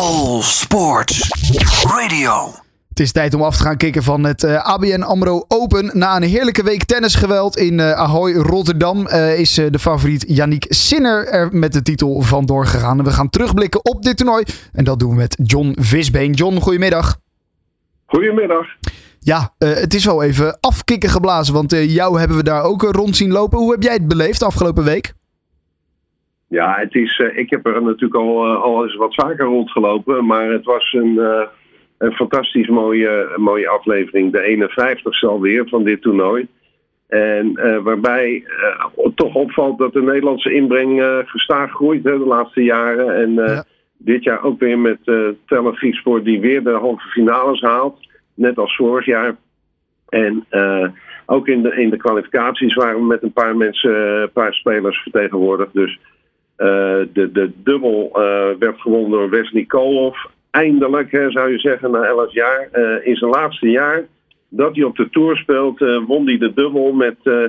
All Sports Radio. Het is tijd om af te gaan kicken van het eh, ABN AMRO Open. Na een heerlijke week tennisgeweld in eh, Ahoy, Rotterdam... eh, is eh, de favoriet Yannick Sinner er met de titel vandoor gegaan. En we gaan terugblikken op dit toernooi. En dat doen we met John Visbeen. John, goedemiddag. Goedemiddag. Ja, eh, het is wel even afkikken geblazen, want eh, jou hebben we daar ook rond zien lopen. Hoe heb jij het beleefd afgelopen week? Ja, het is, eh, ik heb er natuurlijk al, al eens wat vaker rondgelopen, maar het was een, eh, een fantastisch mooie, mooie aflevering. De 51ste alweer van dit toernooi. En waarbij toch opvalt dat de Nederlandse inbreng gestaag groeit hè, de laatste jaren. En Ja. dit jaar ook weer met uh, Griekspoor die weer de halve finales haalt. Net als vorig jaar. En ook in de, in de kwalificaties waren we met een paar mensen, een paar spelers vertegenwoordigd. Dus de, de dubbel eh, werd gewonnen door Wesley Koolhoff. Eindelijk, hè, zou je zeggen, na 11 jaar. eh, in zijn laatste jaar dat hij op de Tour speelt, eh, won hij de dubbel met, eh,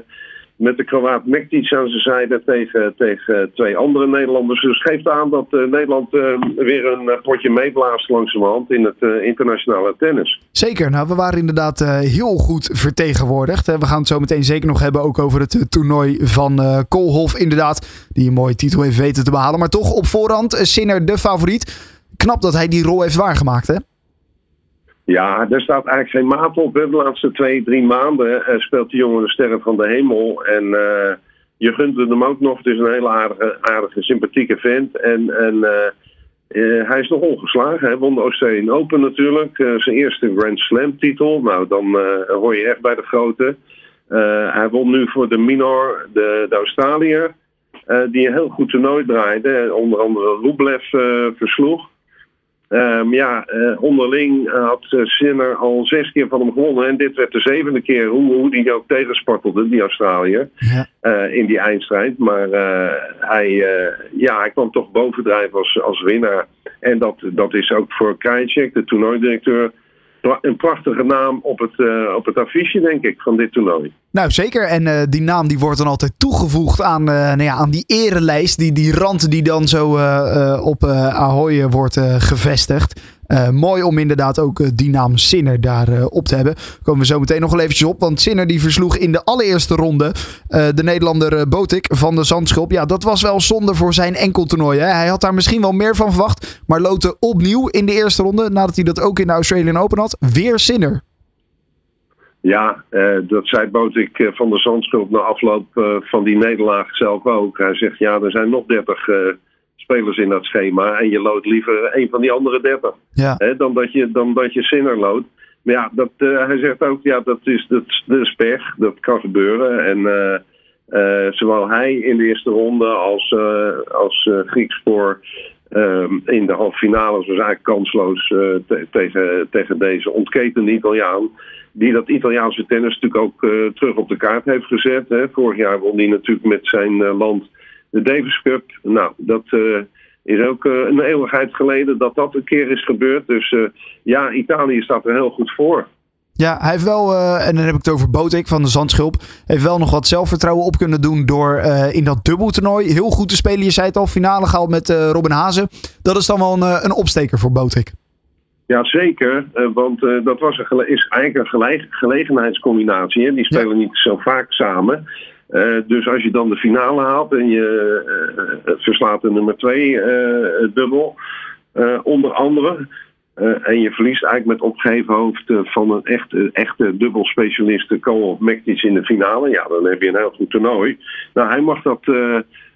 met de Kroaat Mektic aan zijn zijde tegen, tegen twee andere Nederlanders. Dus geeft aan dat eh, Nederland eh, weer een eh, potje meeblaast langzamerhand in het internationale tennis. Zeker, nou we waren inderdaad heel goed vertegenwoordigd. We gaan het zo meteen zeker nog hebben ook over het toernooi van Koolhof inderdaad. Die een mooie titel heeft weten te behalen. Maar toch op voorhand, Sinner de favoriet. Knap dat hij die rol heeft waargemaakt hè? Ja, er staat eigenlijk geen maat op. De laatste twee, drie maanden eh, speelt die jongen de sterren van de hemel. En eh, je gunt hem ook nog. Het is een hele aardige, aardige sympathieke vent. En, en eh, hij is nog ongeslagen. Hij won de Australian Open natuurlijk. Zijn eerste Grand Slam titel. Nou, dan hoor je echt bij de grote. Hij won nu voor de Minor, de, de Australiër. die een heel goed toernooi draaide. Onder andere Rublev versloeg. Ehm, ja, eh, onderling eh, had uh, Sinner al zes keer van hem gewonnen. En dit werd de zevende keer hoe, hoe die ook tegenspartelde, die Australiër, Ja. eh, in die eindstrijd. Maar eh, hij, eh, ja, hij kwam toch bovendrijven als, als winnaar. En dat, dat is ook voor Krajicek, de toernooidirecteur, een prachtige naam op het, eh, op het affiche, denk ik, van dit toernooi. Nou zeker, en eh, die naam die wordt dan altijd toegevoegd aan, eh, nou ja, aan die erenlijst. Die, die rand die dan zo op Ahoy wordt gevestigd. Eh, mooi om inderdaad ook eh, die naam Sinner daar eh, op te hebben. Komen we zo meteen nog wel eventjes op. Want Sinner die versloeg in de allereerste ronde de Nederlander Botik van de Zandschulp. Ja, dat was wel zonde voor zijn enkeltoernooi. Hè. Hij had daar misschien wel meer van verwacht. Maar loten opnieuw in de eerste ronde. Nadat hij dat ook in de Australian Open had. Weer Sinner. Ja, dat zei Botik van de Zandschulp na afloop van die nederlaag zelf ook. Hij zegt, ja, er zijn nog 30 eh, spelers in dat schema. En je loodt liever een van die andere 30. Ja. Hè, dan, dat je, dan dat je Sinner loodt. Maar ja, dat, eh, hij zegt ook, ja, dat is, dat, dat is pech. Dat kan gebeuren. En eh, eh, zowel hij in de eerste ronde als, als Griekspoor ehm, in de halve finale was eigenlijk kansloos te- tegen, tegen deze ontketende Italiaan. Die dat Italiaanse tennis natuurlijk ook terug op de kaart heeft gezet. Hè. Vorig jaar won hij natuurlijk met zijn land de Davis Cup. Nou, dat eh, is ook eh, een eeuwigheid geleden dat dat een keer is gebeurd. Dus eh, ja, Italië staat er heel goed voor. Ja, hij heeft wel, en dan heb ik het over Botik van de Zandschulp, heeft wel nog wat zelfvertrouwen op kunnen doen door in dat dubbeltoernooi heel goed te spelen. Je zei het al, finale gehaald met Robin Hazen. Dat is dan wel een, een opsteker voor Botik. Ja, zeker. want dat was een is eigenlijk een gele- gelegenheidscombinatie. Hè? Die spelen niet zo vaak samen. Eh, dus als je dan de finale haalt en je eh, verslaat de nummer twee eh, dubbel, onder andere. en je verliest eigenlijk met opgeheven hoofd van een echte, echte dubbelspecialist, Kool Mektic in de finale. Ja, dan heb je een heel goed toernooi. Nou, hij mag dat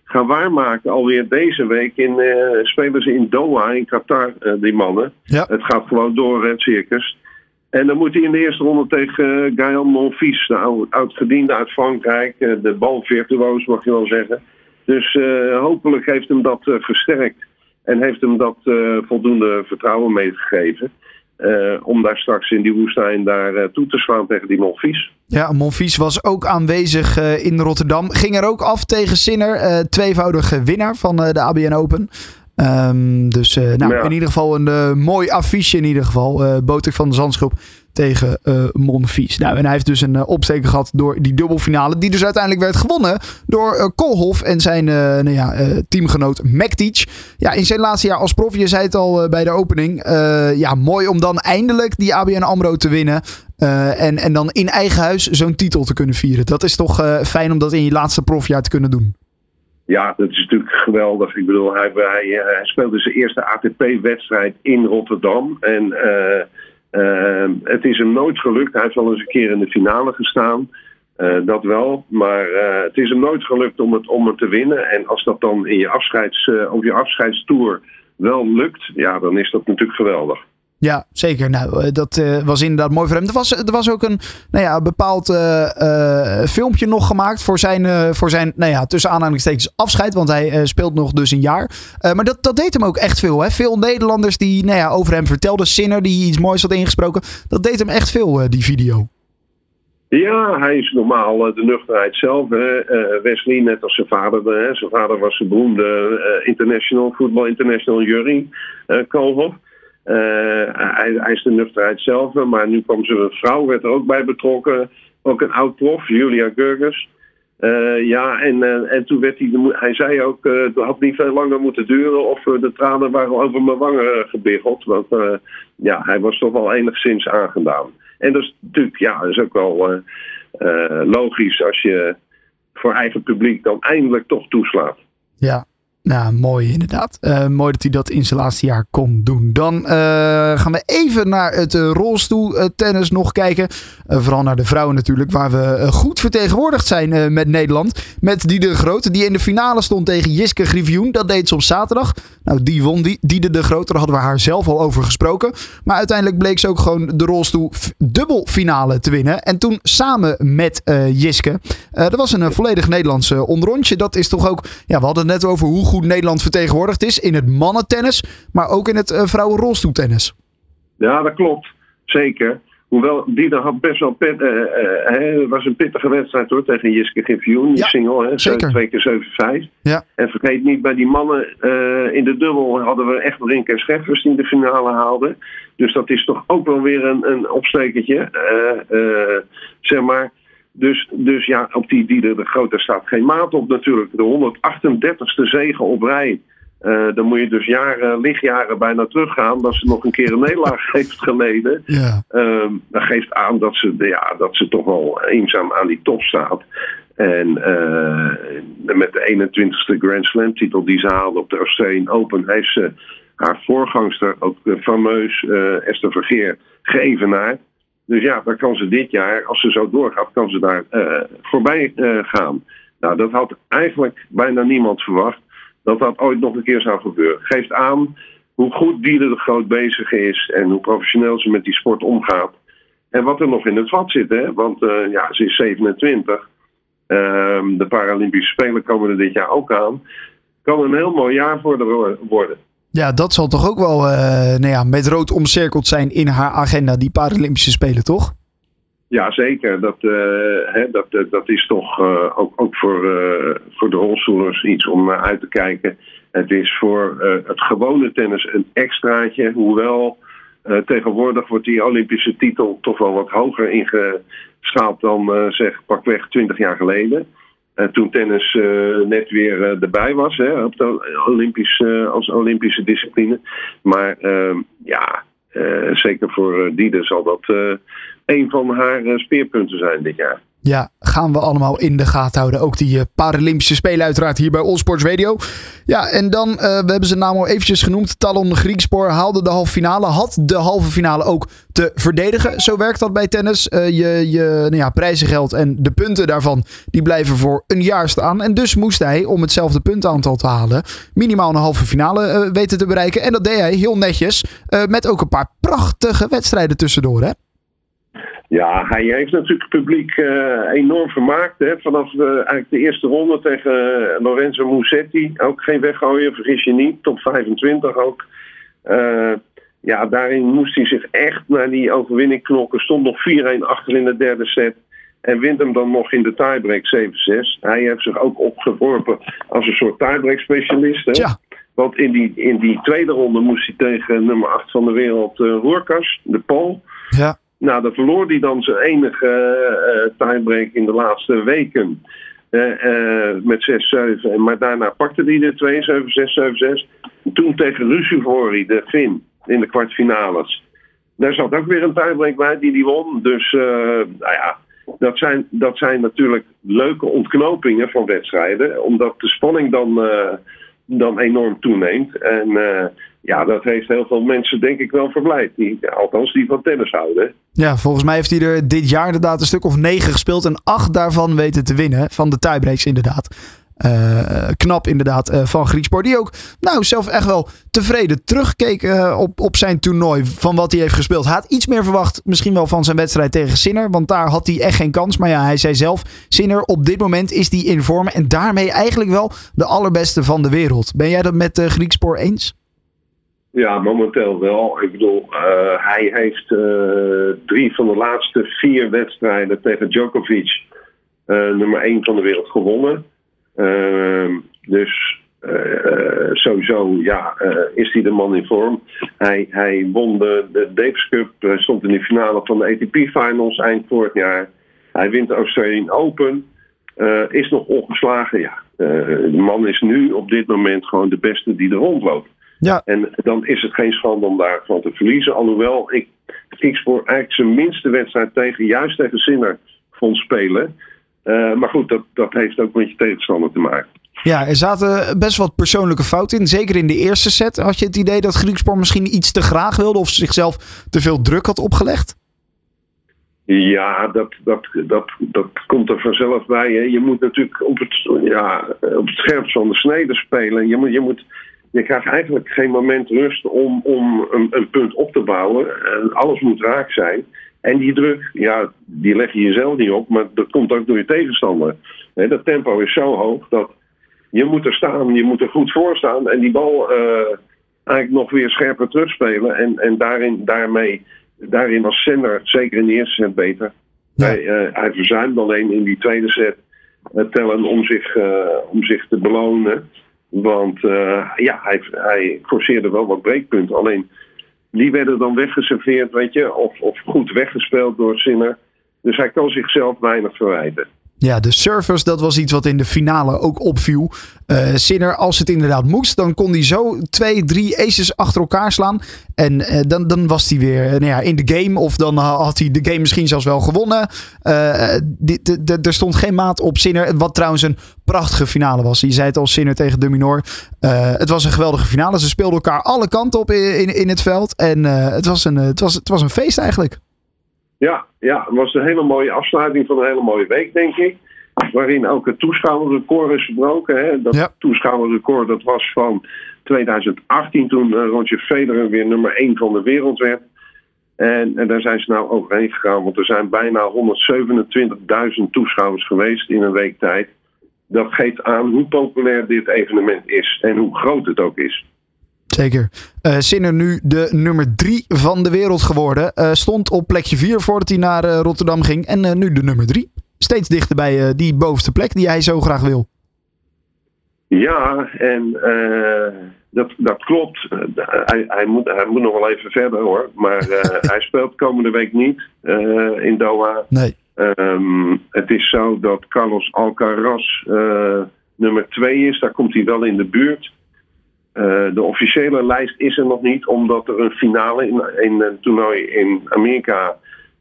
gaan waarmaken alweer deze week. In, spelen ze in Doha, in Qatar, die mannen. Ja. Het gaat gewoon door, het circus. En dan moet hij in de eerste ronde tegen uh, Gaël Monfils, oude- oud-gediende uit Frankrijk. eh, de balvirtuoos, mag je wel zeggen. Dus eh, hopelijk heeft hem dat eh, versterkt. En heeft hem dat eh, voldoende vertrouwen meegegeven. eh, om daar straks in die woestijn daar eh, toe te slaan tegen die Monfils. Ja, Monfils was ook aanwezig eh, in Rotterdam. Ging er ook af tegen Sinner, eh, tweevoudige winnaar van eh, de ABN Open. Ehm, dus uh, nou, Ja. in ieder geval een eh, mooi affiche in ieder geval. eh Botek van de Zandschulp tegen eh Monfils. Nou, en hij heeft dus een eh, opsteker gehad door die dubbelfinale. Die dus uiteindelijk werd gewonnen door eh, Koolhof en zijn eh, nou ja, eh, teamgenoot Mektic. Ja, in zijn laatste jaar als prof, je zei het al eh, bij de opening. eh, ja, mooi om dan eindelijk die ABN AMRO te winnen. Eh, en, en dan in eigen huis zo'n titel te kunnen vieren. Dat is toch eh, fijn om dat in je laatste profjaar te kunnen doen. Ja, dat is natuurlijk geweldig. Ik bedoel, hij, hij, eh, hij speelde zijn eerste ATP-wedstrijd in Rotterdam. En eh, eh, het is hem nooit gelukt. Hij heeft wel eens een keer in de finale gestaan. Dat wel. Maar het is hem nooit gelukt om het, om het te winnen. En als dat dan in je, afscheids, op je afscheidstour wel lukt, ja, dan is dat natuurlijk geweldig. Ja, zeker. Nou, eh, dat eh, was inderdaad mooi voor hem. Er was, er was ook een nou ja, bepaald eh, filmpje nog gemaakt voor zijn, voor zijn nou ja, tussen aanhalingstekens afscheid. Want hij speelt nog dus een jaar. Maar dat, dat deed hem ook echt veel. Hè? Veel Nederlanders die nou ja, over hem vertelden. Sinner die iets moois had ingesproken. Dat deed hem echt veel, die video. Ja, hij is normaal de nuchterheid zelf. Hè. Wesley, net als zijn vader. Hè. Zijn vader was een beroemde international, voetbal international jury, Koolhof. Eh, hij, hij is de nuchterheid zelf, maar nu kwam zijn vrouw, werd er ook bij betrokken. Ook een oud prof, Julia Gurgers. Eh, ja, en, eh, en toen werd hij, hij zei ook, het had niet veel langer moeten duren of de tranen waren over mijn wangen gebiggeld. Want ja, hij was toch wel enigszins aangedaan. En dat is natuurlijk, ja, dat is ook wel logisch als je voor eigen publiek dan eindelijk toch toeslaat. Ja, nou, mooi inderdaad. Eh, mooi dat hij dat in zijn laatste jaar kon doen. Dan eh, gaan we even naar het uh, rolstoeltennis nog kijken. Eh, vooral naar de vrouwen natuurlijk, waar we eh, goed vertegenwoordigd zijn eh, met Nederland. Met Diede de Grote, die in de finale stond tegen Jiske Griffioen. Dat deed ze op zaterdag. Nou, die won die. Diede de Grote, daar hadden we haar zelf al over gesproken. Maar uiteindelijk bleek ze ook gewoon de rolstoel dubbelfinale te winnen. En toen samen met eh, Jiske. Eh, dat was een eh, volledig Nederlands eh, onderrondje. Dat is toch ook, ja, we hadden het net over hoe goed Nederland vertegenwoordigd is in het mannentennis, maar ook in het uh, vrouwenrolstoeltennis. Ja, dat klopt. Zeker. Hoewel, die had best wel pit, uh, uh, het was een pittige wedstrijd hoor, tegen Jiske Griffioen, die Ja, single, hè, zeker. twee keer 7-5. Ja. En vergeet niet, bij die mannen uh, in de dubbel hadden we echt Rink en Scheffers die de finale haalden. Dus dat is toch ook wel weer een, een opstekertje, zeg maar. Dus, dus ja, op die die de grote staat geen maat op natuurlijk. De 138ste zegen op rij. Uh, dan moet je dus jaren, lichtjaren bijna teruggaan. Dat ze nog een keer een nederlaag heeft geleden. Ja. Uh, dat geeft aan dat ze, ja, dat ze toch wel eenzaam aan die top staat. En uh, met de 21ste Grand Slam titel die ze haalde op de Australian Open... heeft ze haar voorgangster, ook fameus uh, Esther Vergeer, geëvenaard. Dus ja, dan kan ze dit jaar, als ze zo doorgaat, kan ze daar uh, voorbij uh, gaan. Nou, dat had eigenlijk bijna niemand verwacht. Dat dat ooit nog een keer zou gebeuren. Geeft aan hoe goed Diede de Groot bezig is en hoe professioneel ze met die sport omgaat. En wat er nog in het vat zit, hè? want uh, ja, ze is 27. de Paralympische Spelen komen er dit jaar ook aan. Kan een heel mooi jaar voor de worden. Ja, dat zal toch ook wel uh, nou ja, met rood omcirkeld zijn in haar agenda, die Paralympische Spelen, toch? Ja, zeker. Dat, uh, hè, dat, uh, dat is toch uh, ook, ook voor, voor de rolstoelers iets om uit te kijken. Het is voor het gewone tennis een extraatje. Hoewel tegenwoordig wordt die Olympische titel toch wel wat hoger ingeschaald dan zeg pakweg 20 jaar geleden. Toen tennis net weer erbij was hè, op de Olympisch, als Olympische discipline. Maar ehm, ja, zeker voor Diede zal dat een van haar speerpunten zijn dit jaar. Ja, gaan we allemaal in de gaten houden. Ook die uh, Paralympische Spelen uiteraard hier bij Allsports Radio. Ja, en dan, uh, we hebben zijn naam al eventjes genoemd. Talon Griekspoor haalde de halve finale. Had de halve finale ook te verdedigen. Zo werkt dat bij tennis. Uh, je je nou ja, prijzengeld en de punten daarvan, die blijven voor een jaar staan. En dus moest hij, om hetzelfde puntenaantal te halen, minimaal een halve finale weten te bereiken. En dat deed hij heel netjes. met ook een paar prachtige wedstrijden tussendoor, hè? Ja, hij heeft natuurlijk het publiek uh, enorm vermaakt. Hè? Vanaf de, eigenlijk de eerste ronde tegen uh, Lorenzo Musetti. Ook geen weggooien, vergis je niet. Top 25 ook. Uh, ja, daarin moest hij zich echt naar die overwinning knokken. Stond nog 4-1 achter in de derde set. En wint hem dan nog in de tiebreak 7-6. Hij heeft zich ook opgeworpen als een soort tiebreak specialist. Hè? Ja. Want in die, in die tweede ronde moest hij tegen nummer 8 van de wereld, uh, Roerkas, de Pool. Ja. Nou, dan verloor hij dan zijn enige uh, tiebreak in de laatste weken. Uh, met 6-7. Maar daarna pakte hij de 2-7, 6-7-6. Toen tegen Rusuvori, de Fin, in de kwartfinales. Daar zat ook weer een tiebreak bij die die won. Dus, nou ja, dat zijn, dat zijn natuurlijk leuke ontknopingen van wedstrijden. Omdat de spanning dan dan enorm toeneemt. En ja, dat heeft heel veel mensen denk ik wel verblijd. Die, althans, die van tennis houden. Ja, volgens mij heeft hij er dit jaar inderdaad een stuk of negen gespeeld. En acht daarvan weten te winnen. Van de tiebreaks inderdaad. Uh, knap inderdaad uh, van Griekspoor. Die ook nou, zelf echt wel tevreden terugkeek uh, op, op zijn toernooi. Van wat hij heeft gespeeld. Hij had iets meer verwacht misschien wel van zijn wedstrijd tegen Sinner. Want daar had hij echt geen kans. Maar ja, hij zei zelf. Sinner op dit moment is die in vorm. En daarmee eigenlijk wel de allerbeste van de wereld. Ben jij dat met Griekspoor eens? Ja, momenteel wel. Ik bedoel, hij heeft drie van de laatste vier wedstrijden tegen Djokovic. nummer één van de wereld gewonnen. Uh, dus sowieso ja, is hij de man in vorm. Hij, hij won de, de Davis Cup, stond in de finale van de ATP Finals eind vorig jaar. Hij wint de Australian Open, is nog ongeslagen. Ja, de man is nu op dit moment gewoon de beste die er rondloopt. Ja. En dan is het geen schande om daarvan te verliezen. Alhoewel ik Kingspoor eigenlijk zijn minste wedstrijd tegen, juist tegen Sinner, vond spelen. Uh, maar goed, dat, dat heeft ook met je tegenstander te maken. Ja, er zaten best wat persoonlijke fouten in. Zeker in de eerste set. Had je het idee dat Griekspoor misschien iets te graag wilde of zichzelf te veel druk had opgelegd? Ja, dat, dat, dat, dat komt er vanzelf bij. Hè. Je moet natuurlijk op het, ja, op het scherpst van de snede spelen. Je, moet, je, moet, je krijgt eigenlijk geen moment rust om, om een, een punt op te bouwen. En alles moet raak zijn. En die druk, ja, die leg je jezelf niet op, maar dat komt ook door je tegenstander. Dat tempo is zo hoog dat je moet er staan, je moet er goed voor staan en die bal uh, eigenlijk nog weer scherper terugspelen. En, en daarin, daarmee, daarin was Sender zeker in de eerste set beter. Ja. Hij, uh, hij verzuimde alleen in die tweede set uh, tellen om zich, om zich te belonen. Want ja, hij, hij forceerde wel wat breekpunten. Alleen die werden dan weggeserveerd, weet je, of, of goed weggespeeld door Sinner. Dus hij kan zichzelf weinig verwijten. Ja, de service, dat was iets wat in de finale ook opviel. Uh, Sinner, als het inderdaad moest, dan kon hij zo twee, drie aces achter elkaar slaan. En uh, dan, dan was hij weer uh, nou ja, in de game. Of dan had hij de game misschien zelfs wel gewonnen. er stond geen maat op Sinner. Wat trouwens een prachtige finale was. Je zei het al, Sinner tegen de Minor. het was een geweldige finale. Ze speelden elkaar alle kanten op in, in, in het veld. En het, was een, het, was, het was een feest eigenlijk. Ja, ja, het was een hele mooie afsluiting van een hele mooie week, denk ik. Waarin ook het toeschouwerrecord is verbroken. Hè? Dat ja. toeschouwerrecord dat was van 2018 toen uh, Roger Federer weer nummer 1 van de wereld werd. En, en daar zijn ze nou overheen gegaan, want er zijn bijna 127.000 toeschouwers geweest in een week tijd. Dat geeft aan hoe populair dit evenement is en hoe groot het ook is. Zeker. Uh, Sinner nu de nummer 3 van de wereld geworden. Uh, stond op plekje 4 voordat hij naar uh, Rotterdam ging. En nu de nummer 3. Steeds dichter bij die bovenste plek die hij zo graag wil. Ja, en dat, dat klopt. hij, hij, moet, hij moet nog wel even verder hoor. Maar hij speelt komende week niet in Doha. Nee. Um, het is zo dat Carlos Alcaraz nummer 2 is. Daar komt hij wel in de buurt. Uh, de officiële lijst is er nog niet, omdat er een finale in, toernooi in Amerika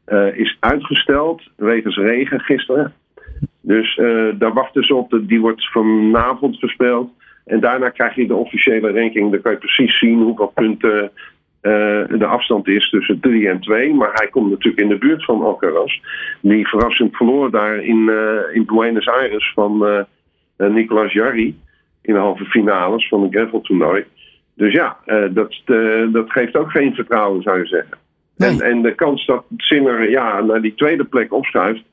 uh, is uitgesteld, wegens regen gisteren. Dus uh, daar wachten ze op, die wordt vanavond gespeeld. En daarna krijg je de officiële ranking, dan kan je precies zien hoeveel punten de afstand is tussen 3 en 2. Maar hij komt natuurlijk in de buurt van Alcaraz. Die verrassend verloor daar in, in Buenos Aires van Nicolas Jarry in de halve finales van een gravel toernooi. Dus ja, uh, dat, uh, dat geeft ook geen vertrouwen, zou je zeggen. Nee. En, en de kans dat Sinner ja, naar die tweede plek opschuift,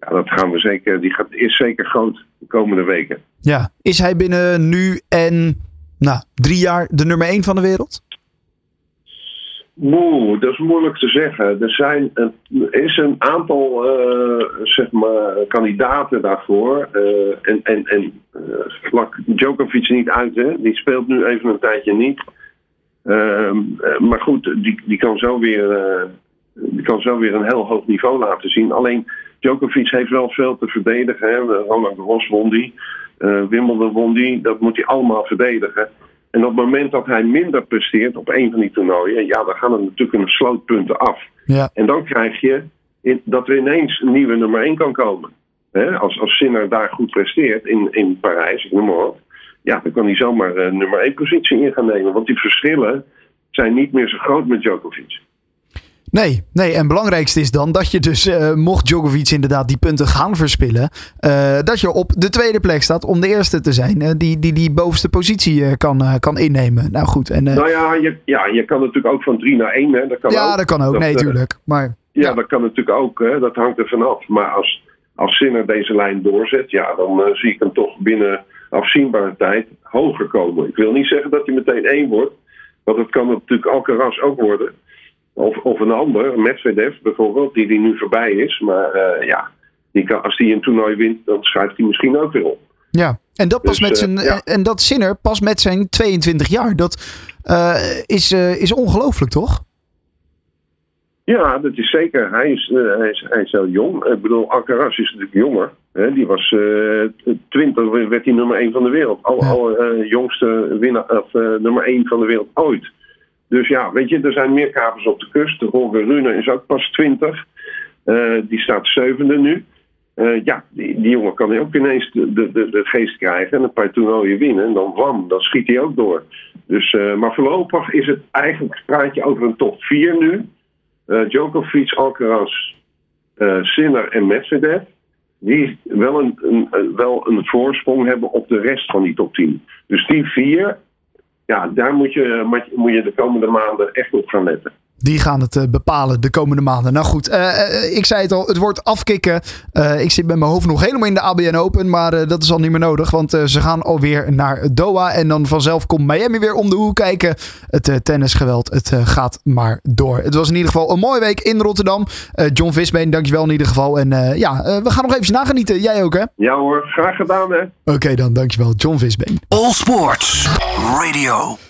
ja, dat gaan we zeker, die gaat, is zeker groot de komende weken. Ja, is hij binnen nu en nou, drie jaar de nummer één van de wereld? Boe, dat is moeilijk te zeggen. Er zijn is een aantal uh, zeg maar, kandidaten daarvoor. Uh, en en, en uh, vlak Djokovic niet uit, hè? die speelt nu even een tijdje niet. Ehm, maar goed, die, die, kan zo weer, die kan zo weer een heel hoog niveau laten zien. Alleen Djokovic heeft wel veel te verdedigen. Hè? Roland Garros won die, Wimbledon won die, dat moet hij allemaal verdedigen. En op het moment dat hij minder presteert op een van die toernooien, ja, dan gaan er natuurlijk een slootpunten af. Ja. En dan krijg je in, dat er ineens een nieuwe nummer 1 kan komen. als, als Sinner daar goed presteert in, in Parijs, ik noem maar wat. Ja, dan kan hij zomaar uh, nummer 1 positie in gaan nemen. Want die verschillen zijn niet meer zo groot met Djokovic. Nee, nee, en het belangrijkste is dan dat je dus, uh, mocht Djokovic inderdaad die punten gaan verspillen, uh, dat je op de tweede plek staat om de eerste te zijn uh, die, die die bovenste positie kan, kan innemen. Nou goed. En, nou ja je, ja, je kan natuurlijk ook van 3 naar 1. Hè. Dat kan ja, ook. dat kan ook. Dat, nee, tuurlijk. Maar, ja, ja, dat kan natuurlijk ook. Hè. Dat hangt er vanaf. Maar als, als Sinner deze lijn doorzet, ja, dan zie ik hem toch binnen afzienbare tijd hoger komen. Ik wil niet zeggen dat hij meteen 1 wordt, want dat kan natuurlijk Alcaraz ook worden. Of, of een ander, Medvedev bijvoorbeeld, die, die nu voorbij is. Maar uh, ja, die kan, als hij een toernooi wint, dan schuift hij misschien ook weer op. Ja, en dat, pas dus, met zijn, uh, ja. en dat Sinner pas met zijn 22 jaar. Dat uh, is, is ongelooflijk, toch? Ja, dat is zeker. Hij is, hij is, hij is heel jong. Ik bedoel, Alcaraz is natuurlijk jonger. Hè? Die was 20, werd hij nummer 1 van de wereld. Al, ja. al jongste winnaar, of, nummer 1 van de wereld ooit. Dus ja, weet je, er zijn meer kapers op de kust. De Holger Rune is ook pas 20. Uh, die staat zevende nu. Uh, ja, die, jongen kan ook ineens de, de, de, geest krijgen en een paar toernooien winnen. En dan wam, dan schiet hij ook door. Dus, uh, maar voorlopig is het eigenlijk, praat je over een top 4 nu. Djokovic, Alcaraz, Sinner en Medvedev. Die wel een, een, wel een voorsprong hebben op de rest van die top 10. Dus die vier ja, daar moet je, moet je de komende maanden echt op gaan letten. Die gaan het uh, bepalen de komende maanden. Nou goed, uh, uh, ik zei het al, het wordt afkicken. ik zit met mijn hoofd nog helemaal in de ABN Open, maar dat is al niet meer nodig. Want ze gaan alweer naar Doha en dan vanzelf komt Miami weer om de hoek kijken. Het tennisgeweld, het gaat maar door. Het was in ieder geval een mooie week in Rotterdam. John Visbeen, dankjewel in ieder geval. En ja, we gaan nog even nagenieten. Jij ook hè? Ja hoor, graag gedaan hè. Oké okay, dan, dankjewel John Visbeen. All Sports Radio.